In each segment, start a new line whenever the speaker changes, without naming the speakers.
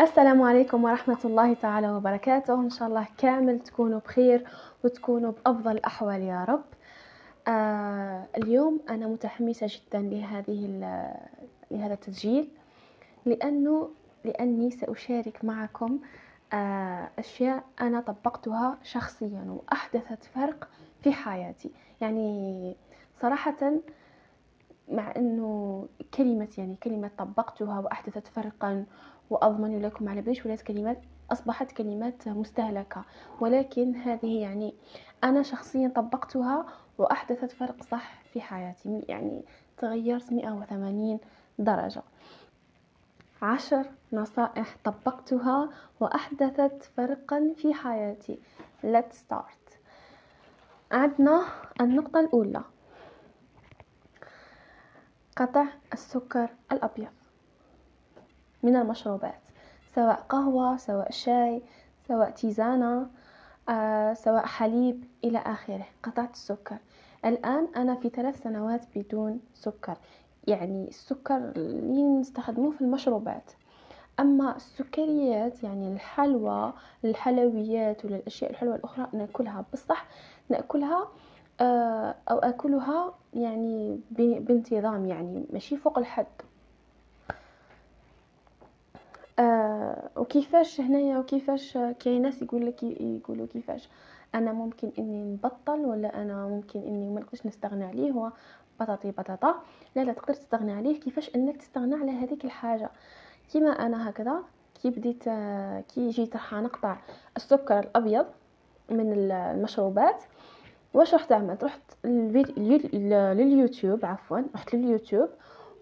السلام عليكم ورحمة الله تعالى وبركاته. إن شاء الله كامل تكونوا بخير وتكونوا بأفضل الأحوال يا رب. آه اليوم أنا متحمسة جدا لهذه لهذا التسجيل لأنه لأني سأشارك معكم آه أشياء أنا طبقتها شخصيا وأحدثت فرق في حياتي. يعني صراحة مع أنه كلمة يعني كلمة طبقتها وأحدثت فرقا وأضمن لكم على بليش ولات كلمات أصبحت كلمات مستهلكة. ولكن هذه يعني أنا شخصيا طبقتها وأحدثت فرق صح في حياتي يعني تغيرت 180 درجة. عشر نصائح طبقتها وأحدثت فرقا في حياتي. Let's start. عندنا النقطة الأولى. قطع السكر الأبيض. من المشروبات سواء قهوة سواء شاي سواء تيزانة آه، سواء حليب إلى آخره قطعت السكر. الآن أنا في ثلاث سنوات بدون سكر يعني السكر اللي نستخدمه في المشروبات. أما السكريات يعني الحلوى الحلويات ولا الأشياء الحلوة الأخرى نأكلها بصح نأكلها آه، أو أكلها يعني بانتظام يعني ماشي فوق الحد. آه وكيفاش هنايا وكيفاش كاين ناس يقول لك يقولوا كيفاش. أنا ممكن إني نبطل ولا أنا ممكن إني ما نقدرش نستغنى عليه هو بطاطي بطاطا. لا لا تقدر تستغنى عليه كيفاش إنك تستغنى على هذيك الحاجة. كيما أنا هكذا كي بديت كي جيت راح نقطع السكر الأبيض من المشروبات واش رحت عملت رحت لليوتيوب عفوا رحت لليوتيوب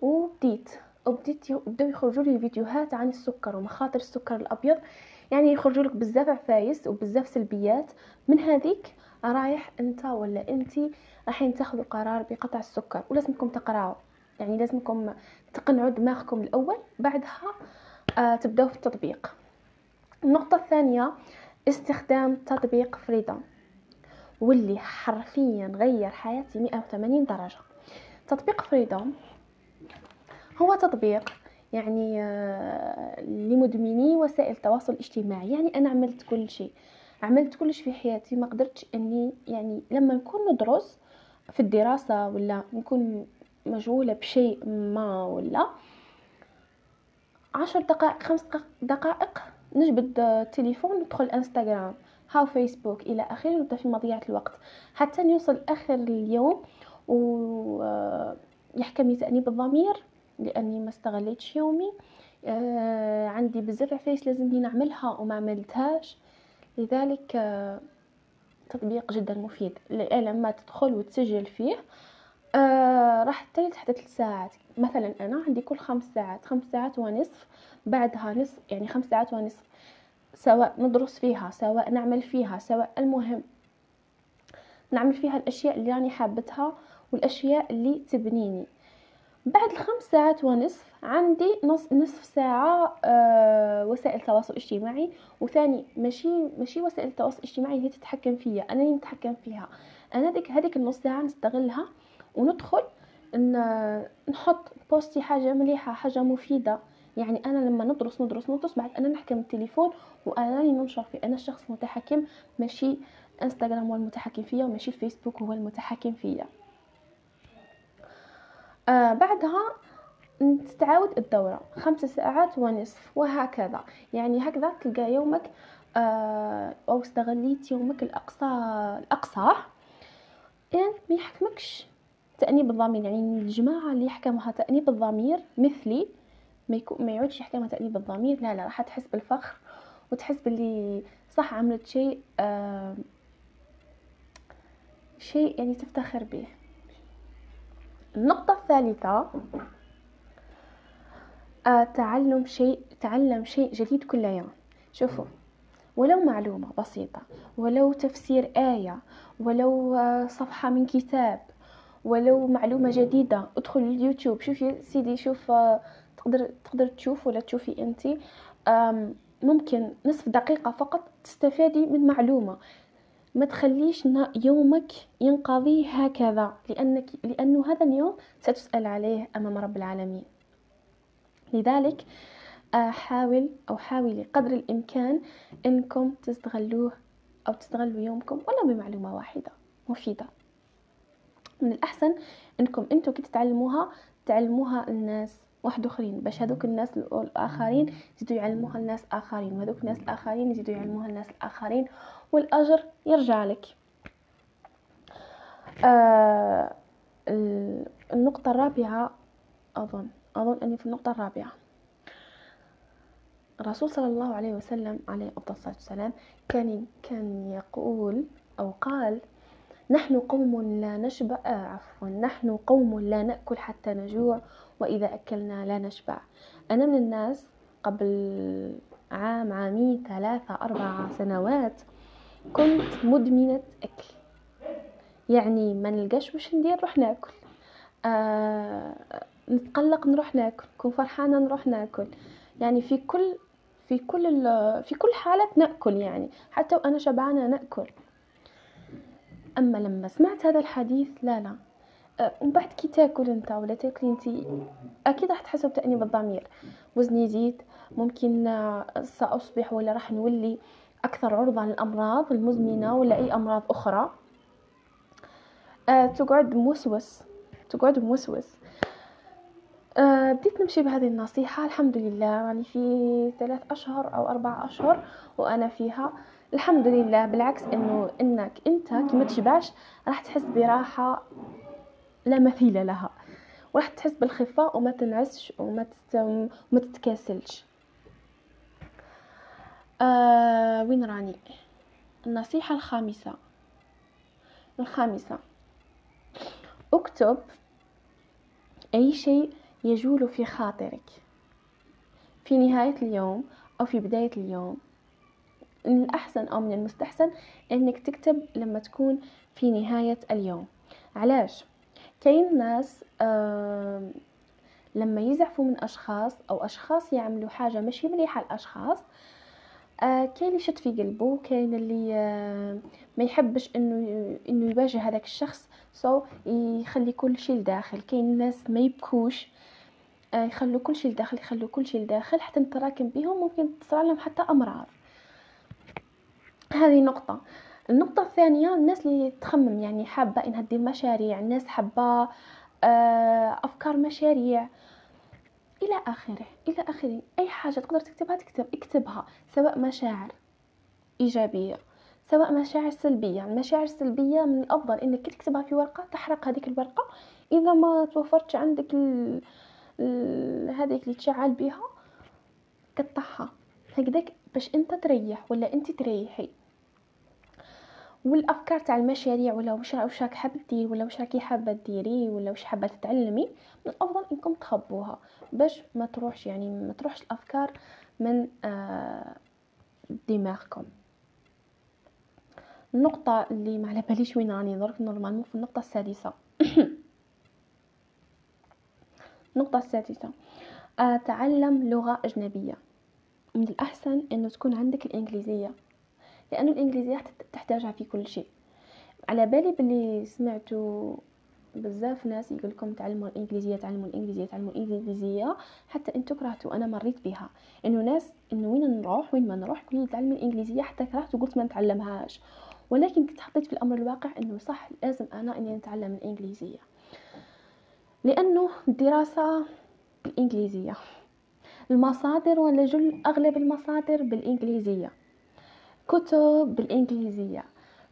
وبديت. وبديت بداو يخرجوا لي فيديوهات عن السكر ومخاطر السكر الأبيض. يعني يخرجوا لك بزاف عفايس وبزاف سلبيات. من هذيك رايح أنت ولا انت رايحين تاخذوا قرار بقطع السكر؟ ولازمكم تقراو. يعني لازمكم تقنعوا دماغكم الأول بعدها آه تبداو في التطبيق. النقطة الثانية استخدام تطبيق فريدم واللي حرفيا غير حياتي 180 درجة. تطبيق فريدم هو تطبيق يعني آه، لمدمني وسائل التواصل الاجتماعي يعني أنا عملت كل شيء. عملت كل شيء في حياتي. ما قدرتش إني يعني لما نكون ندرس في الدراسة ولا نكون مشغولة بشيء ما ولا عشر دقائق خمس دقائق نجبد التليفون ندخل إنستغرام هاو فيسبوك إلى آخره ونبدا في مضيعة الوقت. حتى نوصل آخر اليوم ويحكمني آه، تأنيب الضمير. لأني ما استغليتش يومي. آه عندي بزاف عفايس لازمني نعملها وما عملتهاش. لذلك آه تطبيق جدا مفيد. لما تدخل وتسجل فيه. آه راح تلت حتى ثلاث ساعات. مثلا أنا عندي كل خمس ساعات. خمس ساعات ونصف بعدها نصف يعني خمس ساعات ونصف. سواء ندرس فيها سواء نعمل فيها سواء المهم نعمل فيها الأشياء اللي راني حابتها والأشياء اللي تبنيني. بعد الخمس ساعات ونصف عندي نص نصف ساعة آه وسائل التواصل الاجتماعي وثاني ماشي ماشي وسائل التواصل الاجتماعي هي تتحكم فيا أنا اللي نتحكم فيها. أنا ديك هذيك النص ساعة نستغلها وندخل إن نحط بوستي حاجة مليحة حاجة مفيدة. يعني أنا لما ندرس ندرس ندرس بعد أنا نحكم التليفون وأنا اللي ننشر فيه. أنا الشخص المتحكم ماشي إنستغرام هو المتحكم فيا وماشي فيسبوك هو المتحكم فيا. آه بعدها تتعاود الدورة خمس ساعات ونصف وهكذا. يعني هكذا تلقى يومك آه أو استغليت يومك الأقصى الأقصى. يعني ما يحكمكش. تأنيب الضمير يعني الجماعة اللي يحكمها تأنيب الضمير مثلي. ما, يكون ما يعودش يحكمها تأنيب الضمير. لا لا راح تحس بالفخر وتحس باللي صح عملت شيء آه شيء يعني تفتخر به. النقطة الثالثة آه، تعلم شيء تعلم شيء جديد كل يوم. شوفوا ولو معلومة بسيطة ولو تفسير آية ولو آه، صفحة من كتاب ولو معلومة جديدة ادخل اليوتيوب. شوفي سيدي شوف آه، تقدر تقدر تشوف ولا تشوفي انت ممكن نصف دقيقة فقط تستفادي من معلومة. ما تخليش يومك ينقضي هكذا لأنك لأنه هذا اليوم ستسأل عليه أمام رب العالمين. لذلك آه، حاول أو حاولي قدر الإمكان إنكم تستغلوه أو تستغلوا يومكم ولو بمعلومة واحدة مفيدة. من الأحسن إنكم أنتوا كي تتعلموها تعلموها الناس. واحد آخرين باش هذوك الناس الآخرين يزيدوا يعلموها الناس آخرين وهذوك الناس الآخرين يزيدوا يعلموها الناس الآخرين والأجر يرجع لك. آه النقطة الرابعة أظن أظن أني في النقطة الرابعة. الرسول صلى الله عليه وسلم عليه أفضل الصلاة والسلام كان كان يقول أو قال نحن قوم لا نشبع آه عفوا نحن قوم لا نأكل حتى نجوع وإذا أكلنا لا نشبع. أنا من الناس قبل عام عامين ثلاثة أربعة سنوات كنت مدمنة أكل. يعني ما نلقاش واش ندير نروح ناكل. آه نتقلق نروح ناكل. نكون فرحانة نروح ناكل. يعني في كل في كل في كل حالة نأكل يعني. حتى وأنا شبعانة نأكل. أما لما سمعت هذا الحديث لا لا. ومن بعد كي تاكل انت ولا تاكلي انت أكيد راح تحسوا بتأنيب الضمير. وزني يزيد ممكن أه، سأصبح ولا راح نولي أكثر عرضة للأمراض المزمنة ولا أي أمراض أخرى. أه تقعد موسوس تقعد موسوس. أه بديت نمشي بهذه النصيحة الحمد لله. يعني في ثلاث أشهر أو أربع أشهر وأنا فيها. الحمد لله بالعكس إنه إنك أنت كي ما تشبعش راح تحس براحة لا مثيل لها. وراح تحس بالخفاء وما تنعسش وما وما تتكاسلش. آه وين راني؟ النصيحة الخامسة. الخامسة. اكتب أي شيء يجول في خاطرك. في نهاية اليوم أو في بداية اليوم. من الأحسن أو من المستحسن أنك تكتب لما تكون في نهاية اليوم. علاش؟ كاين ناس لما يزعفوا من أشخاص أو أشخاص يعملوا حاجة ماشي مليحة الأشخاص آه كاين اللي يشد في قلبه كاين اللي ما يحبش إنه إنه يواجه هذاك الشخص سو يخلي كل شيء لداخل. كاين ناس ما يبكوش آه يخلوا كل شيء لداخل يخلوا كل شيء لداخل حتى نتراكم بهم ممكن تصرى لهم حتى أمراض. هذه نقطة. النقطة الثانية الناس اللي تخمم يعني حابة إنها دير مشاريع الناس حابة آه، أفكار مشاريع. إلى آخره إلى آخره. أي حاجة تقدر تكتبها تكتب اكتبها سواء مشاعر إيجابية سواء مشاعر سلبية. المشاعر السلبية من الأفضل إنك تكتبها في ورقة تحرق هذيك الورقة. إذا ما توفرتش عندك هذيك اللي تشعل بها قطعها. هكذاك باش أنت تريح ولا أنت تريحي. والأفكار تاع المشاريع ولا واش واش راك حاب دير ولا واش راكي حابة ديري ولا واش حابة تتعلمي من الأفضل إنكم تخبوها باش ما تروحش يعني ما تروحش الأفكار من آه دماغكم. النقطة اللي ما على باليش وين راني درك normalement في النقطة السادسة. النقطة السادسة. أتعلم لغة أجنبية. من الأحسن أنه تكون عندك الإنجليزية. لأنه الإنجليزية تحتاجها في كل شيء. على بالي باللي سمعتوا بزاف ناس يقول لكم تعلموا الإنجليزية تعلموا الإنجليزية تعلموا الإنجليزية. حتى انتو كرهتوا أنا مريت بها. إنه ناس إنه وين نروح وين ما نروح كل تعلم الإنجليزية. حتى كرهت وقلت ما نتعلمهاش. ولكن كنت حطيت في الأمر الواقع إنه صح لازم أنا إني نتعلم الإنجليزية. لأنه الدراسة بالإنجليزية. المصادر ولا جل أغلب المصادر بالإنجليزية. كتب بالإنجليزية.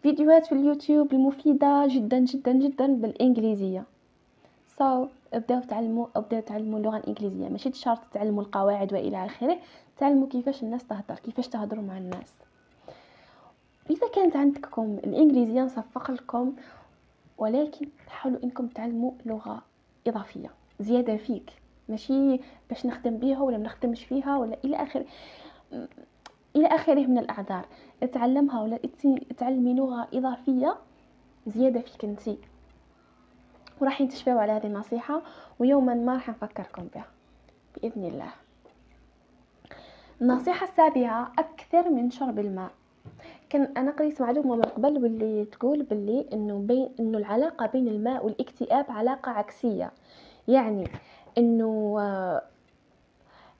فيديوهات في اليوتيوب المفيدة جدا جدا جدا بالإنجليزية. So ابداو تعلموا ابداو تعلموا اللغة الإنجليزية. ماشي شرط تعلموا القواعد وإلى آخره. تعلموا كيفاش الناس تهدر كيفاش تهضروا مع الناس. إذا كانت عندكم الإنجليزية نصفق لكم ولكن حاولوا إنكم تعلموا لغة إضافية زيادة فيك. ماشي باش نخدم بيها ولا ما نخدمش فيها ولا إلى آخره. إلى آخره من الأعذار. اتعلمها ولا تعلمي لغة إضافية زيادة فيك انتي وراح ينتشفوا على هذه النصيحة ويوما ما راح نفكركم بها. بإذن الله. النصيحة السابعة أكثر من شرب الماء. كان أنا قريت معلومة من قبل واللي تقول باللي إنه بين إنه العلاقة بين الماء والاكتئاب علاقة عكسية. يعني إنه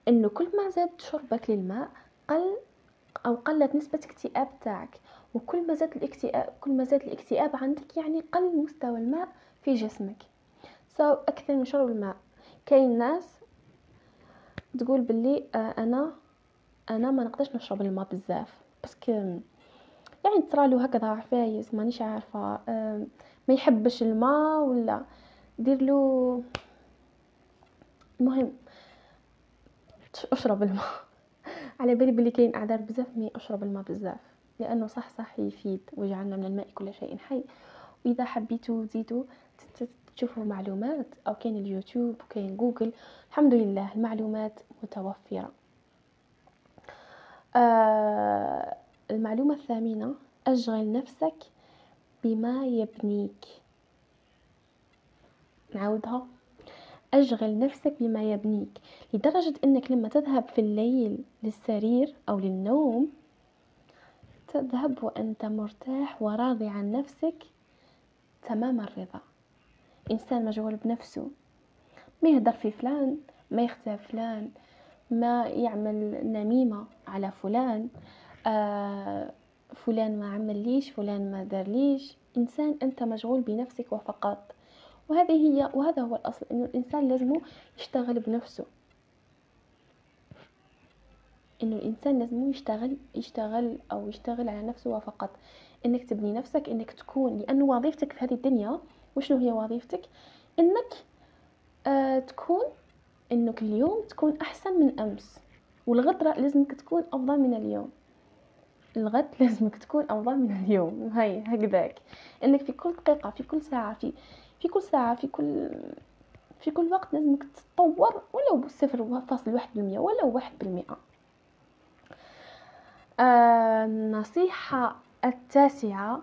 إنه كل ما زاد شربك للماء قل أو قلت نسبة اكتئاب تاعك. وكل ما زاد الاكتئاب كل ما زاد الاكتئاب عندك يعني قل مستوى الماء في جسمك. سو so, أكثر من شرب الماء. كاين ناس تقول باللي آه أنا أنا ما نقدرش نشرب الماء بزاف. parce que يعني تصرالو هكذا عفايس مانيش عارفة آه ما يحبش الماء ولا. دير له المهم اشرب الماء. على بالي بلي كاين أعذار بزاف mais أشرب الماء بزاف لأنه صح صح يفيد وجعلنا من الماء كل شيء حي. وإذا حبيتوا تزيدوا تشوفوا معلومات أو كاين اليوتيوب وكاين جوجل الحمد لله المعلومات متوفرة. آه المعلومة الثامنة أشغل نفسك بما يبنيك. نعاودها. أشغل نفسك بما يبنيك لدرجة أنك لما تذهب في الليل للسرير أو للنوم تذهب وأنت مرتاح وراضي عن نفسك تمام الرضا. إنسان مشغول بنفسه ما يهدر في فلان ما يختار فلان ما يعمل نميمة على فلان آه فلان ما عمل ليش فلان ما دار ليش. إنسان أنت مشغول بنفسك وفقط. وهذه هي وهذا هو الأصل إنه الإنسان لازم يشتغل بنفسه. إنه الإنسان لازم يشتغل يشتغل أو يشتغل على نفسه فقط. إنك تبني نفسك إنك تكون لأنه وظيفتك في هذه الدنيا وشنو هي وظيفتك؟ إنك آه تكون إنك اليوم تكون أحسن من أمس. والغد لازمك تكون أفضل من اليوم. الغد لازمك تكون أفضل من اليوم. هاي هكذاك. إنك في كل دقيقة في كل ساعة في في كل ساعة في كل في كل وقت لازمك تتطور ولو بصفر فاصل واحد بالمية ولو واحد بالمئة آه النصيحة التاسعة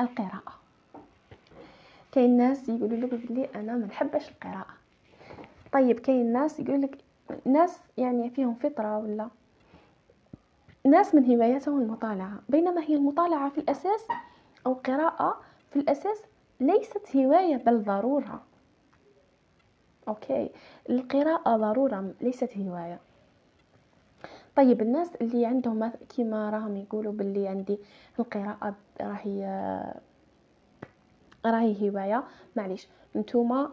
القراءة. كاين ناس يقولوا لك بلي أنا ما نحبش القراءة. طيب كاين ناس يقول لك ناس يعني فيهم فطرة ولا؟ ناس من هواياتهم المطالعة. بينما هي المطالعة في الأساس أو قراءة في الأساس ليست هواية بل ضرورة. أوكي. القراءة ضرورة ليست هواية. طيب الناس اللي عندهم كيما راهم يقولوا باللي عندي القراءة راهي راهي هواية. معليش نتوما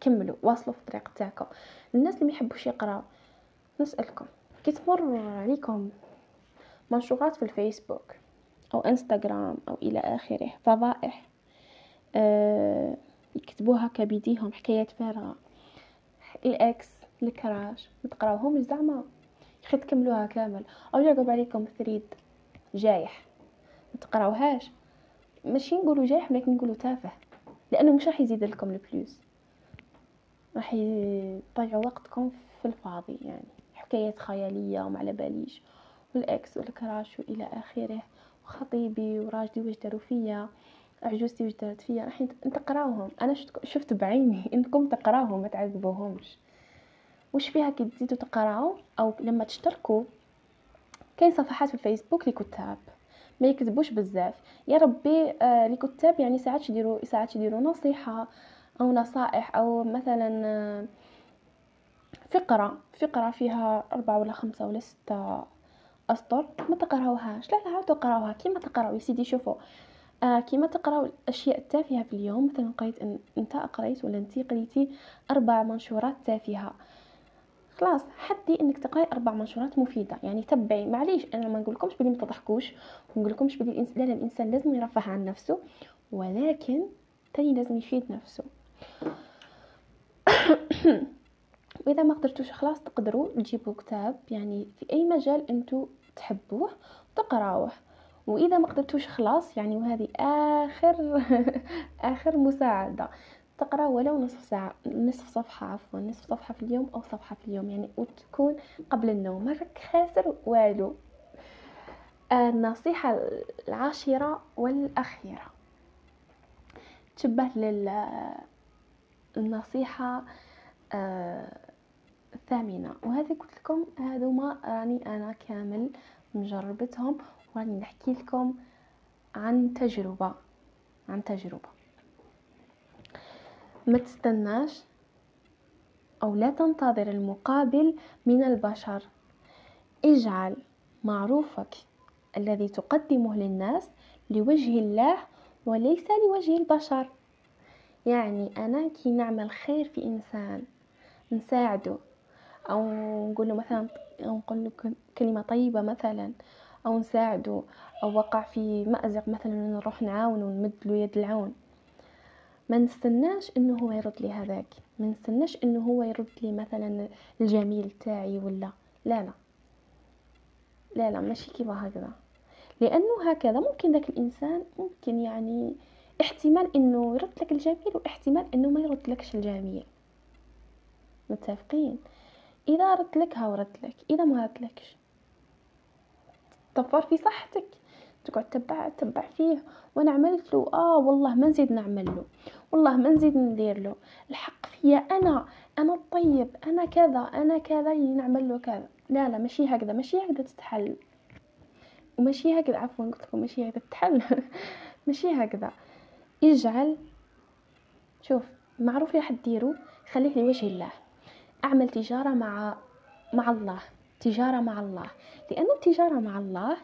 كملوا واصلوا في الطريق تاعكم. الناس اللي ما يحبوش يقراو نسألكم كي تمر عليكم منشورات في الفيسبوك أو إنستغرام أو إلى آخره فضائح يكتبوها كبيديهم حكايات فارغة. ال ex ال crush متقراوهم زعما يخي تكملوها كامل. أو يعقب عليكم thread جايح. متقراوهاش ماشي نقولوا جايح ولكن نقولوا تافه لأنه مش راح يزيد لكم الفلوس راح يضيعوا وقتكم في الفاضي يعني. حكايات خيالية وما على باليش. وال ex وال crush وإلى آخره. وخطيبي وراجلي واش داروا فيا. عجوزتي وش دارت فيا راح تقراوهم أنا شفت بعيني إنكم تقراوهم ما تعذبوهمش. وش فيها كي تزيدوا تقراو أو لما تشتركوا كاين صفحات في الفيسبوك لكتاب. ما يكتبوش بزاف. يا ربي آه لكتاب يعني ساعات يديروا ساعات يديروا نصيحة أو نصائح أو مثلا آه فقرة. فقرة فيها أربعة ولا خمسة ولا ستة أسطر. ما تقراوهاش. لا لا عاودوا قراوها كيما تقراو يا سيدي شوفوا. آه كيما تقراو الأشياء التافهة في اليوم مثلا قريت إن أنت قريت ولا أنت قريتي أربع منشورات تافهة. خلاص حدي إنك تقرأي أربع منشورات مفيدة. يعني تبعي. معليش أنا ما نقولكمش بلي ما تضحكوش ونقولكمش بلي الانسان لا الإنسان لازم يرفه عن نفسه ولكن تاني لازم يفيد نفسه. وإذا ما قدرتوش خلاص تقدروا تجيبوا كتاب. يعني في أي مجال أنتو تحبوه تقراوه. وإذا ما قدرتوش خلاص يعني وهذه آخر آخر مساعدة. تقرأ ولو نصف ساعة نصف صفحة عفوا نصف صفحة في اليوم أو صفحة في اليوم يعني وتكون قبل النوم. ما خاسر والو. النصيحة العاشرة والأخيرة. تشبه لل النصيحة آه، الثامنة. وهذه قلت لكم هذوما راني أنا كامل مجربتهم وراني نحكي لكم عن تجربة عن تجربة. ما تستناش أو لا تنتظر المقابل من البشر. اجعل معروفك الذي تقدمه للناس لوجه الله وليس لوجه البشر. يعني أنا كي نعمل خير في إنسان نساعده أو نقول له مثلا نقول له كلمة طيبة مثلا أو نساعده أو وقع في مأزق مثلا نروح نعاونه ونمد له يد العون. ما نستناش إنه هو يرد لي هذاك. ما نستناش إنه هو يرد لي مثلا الجميل تاعي ولا. لا لا. لا لا ماشي كيما هكذا. لأنه هكذا ممكن ذاك الإنسان ممكن يعني احتمال إنه يرد لك الجميل واحتمال إنه ما يرد لكش الجميل. متفقين؟ إذا رد لك ها ورد لك. إذا ما رد لكش تطفر في صحتك. تقعد تبع تبع فيه. وأنا عملت له. آه والله ما نزيد نعمل له. والله ما نزيد ندير له. الحق فيا أنا. أنا الطيب. أنا كذا. أنا كذا. نعمل له كذا. لا لا ماشي هكذا. ماشي هكذا تتحل. وماشي هكذا. عفوا قلت لكم ماشي هكذا تتحل. ماشي هكذا. اجعل. شوف معروف اللي حديرو خليه لوجه الله. أعمل تجارة مع مع الله. تجارة مع الله. لأنه التجارة مع الله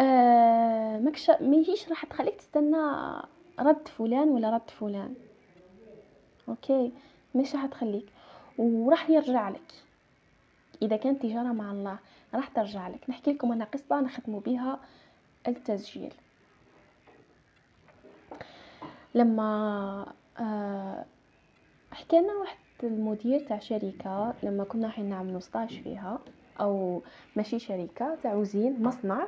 آه مكش ما يجيش راح تخليك تستنى رد فلان ولا رد فلان. okay؟ مش راح تخليك. وراح يرجع لك. إذا كانت تجارة مع الله راح ترجع لك. نحكي لكم أنا قصة نختم بها التسجيل. لما آه حكينا واحد المدير تاع شركة لما كنا رايحين نعملوا stage فيها أو ماشي شركة تاع وزين مصنع.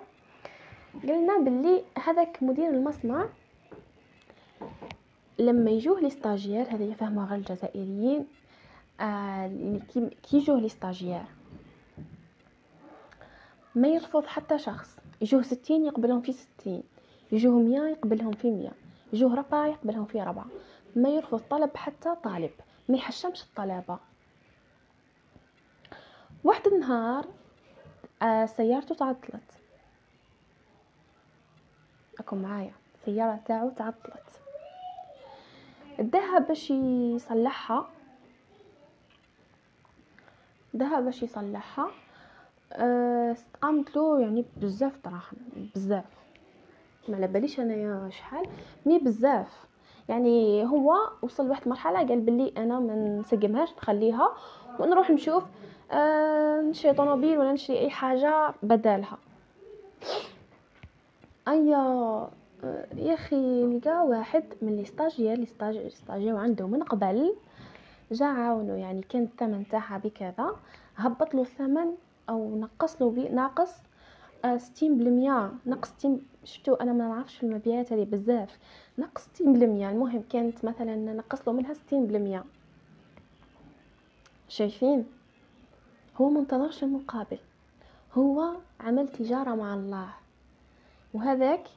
قلنا باللي هذاك مدير المصنع لما يجوه لي هذا يفهمها غير الجزائريين آه كي يجوه لي ما يرفض حتى شخص. يجوه ستين يقبلهم في ستين. يجوه مية يقبلهم في مية. يجوه ربعة يقبلهم في ربعة ما يرفض طلب حتى طالب. ما يحشمش الطلبة واحد النهار آه سيارته تعطلت. اكون معايا السيارة تاعو تعطلت. ذهب باش يصلحها ذهب باش يصلحها أه قامت له يعني بزاف دراهم بزاف. ما على باليش أنايا شحال؟ مي بزاف. يعني هو وصل لواحد المرحله قال بلي أنا ما نسقمهاش نخليها ونروح نشوف أه نشري طوموبيل ولا نشري أي حاجة بدالها. أيا آه، يا أخي لقى واحد من les stagiaires لي stagiaire عنده من قبل جا عاونو يعني كان الثمن تاعها بكذا هبط له الثمن أو نقص له ناقص آه، ستين بالمية نقص ستين شفتو أنا ما نعرفش المبيعات هذه بزاف. نقص ستين بالمية. المهم كانت مثلا نقص له منها ستين بالمية. شايفين؟ هو منتظرش المقابل. هو عمل تجارة مع الله. وهذاك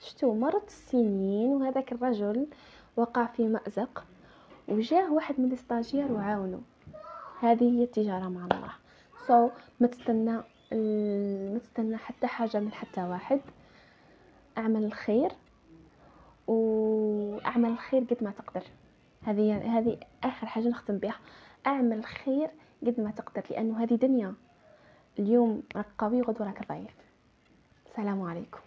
شتو مرت السنين وهذاك الرجل وقع في مأزق وجاه واحد من الاستاجير وعاونو. هذه هي التجارة مع الله. سو so, ما تستنى ما تستنى حتى حاجة من حتى واحد. أعمل الخير. وأعمل الخير قد ما تقدر. هذه هذه آخر حاجة نختم بها. أعمل الخير قد ما تقدر لأنه هذه دنيا. اليوم راك قوي غدوة راك ضعيف السلام عليكم.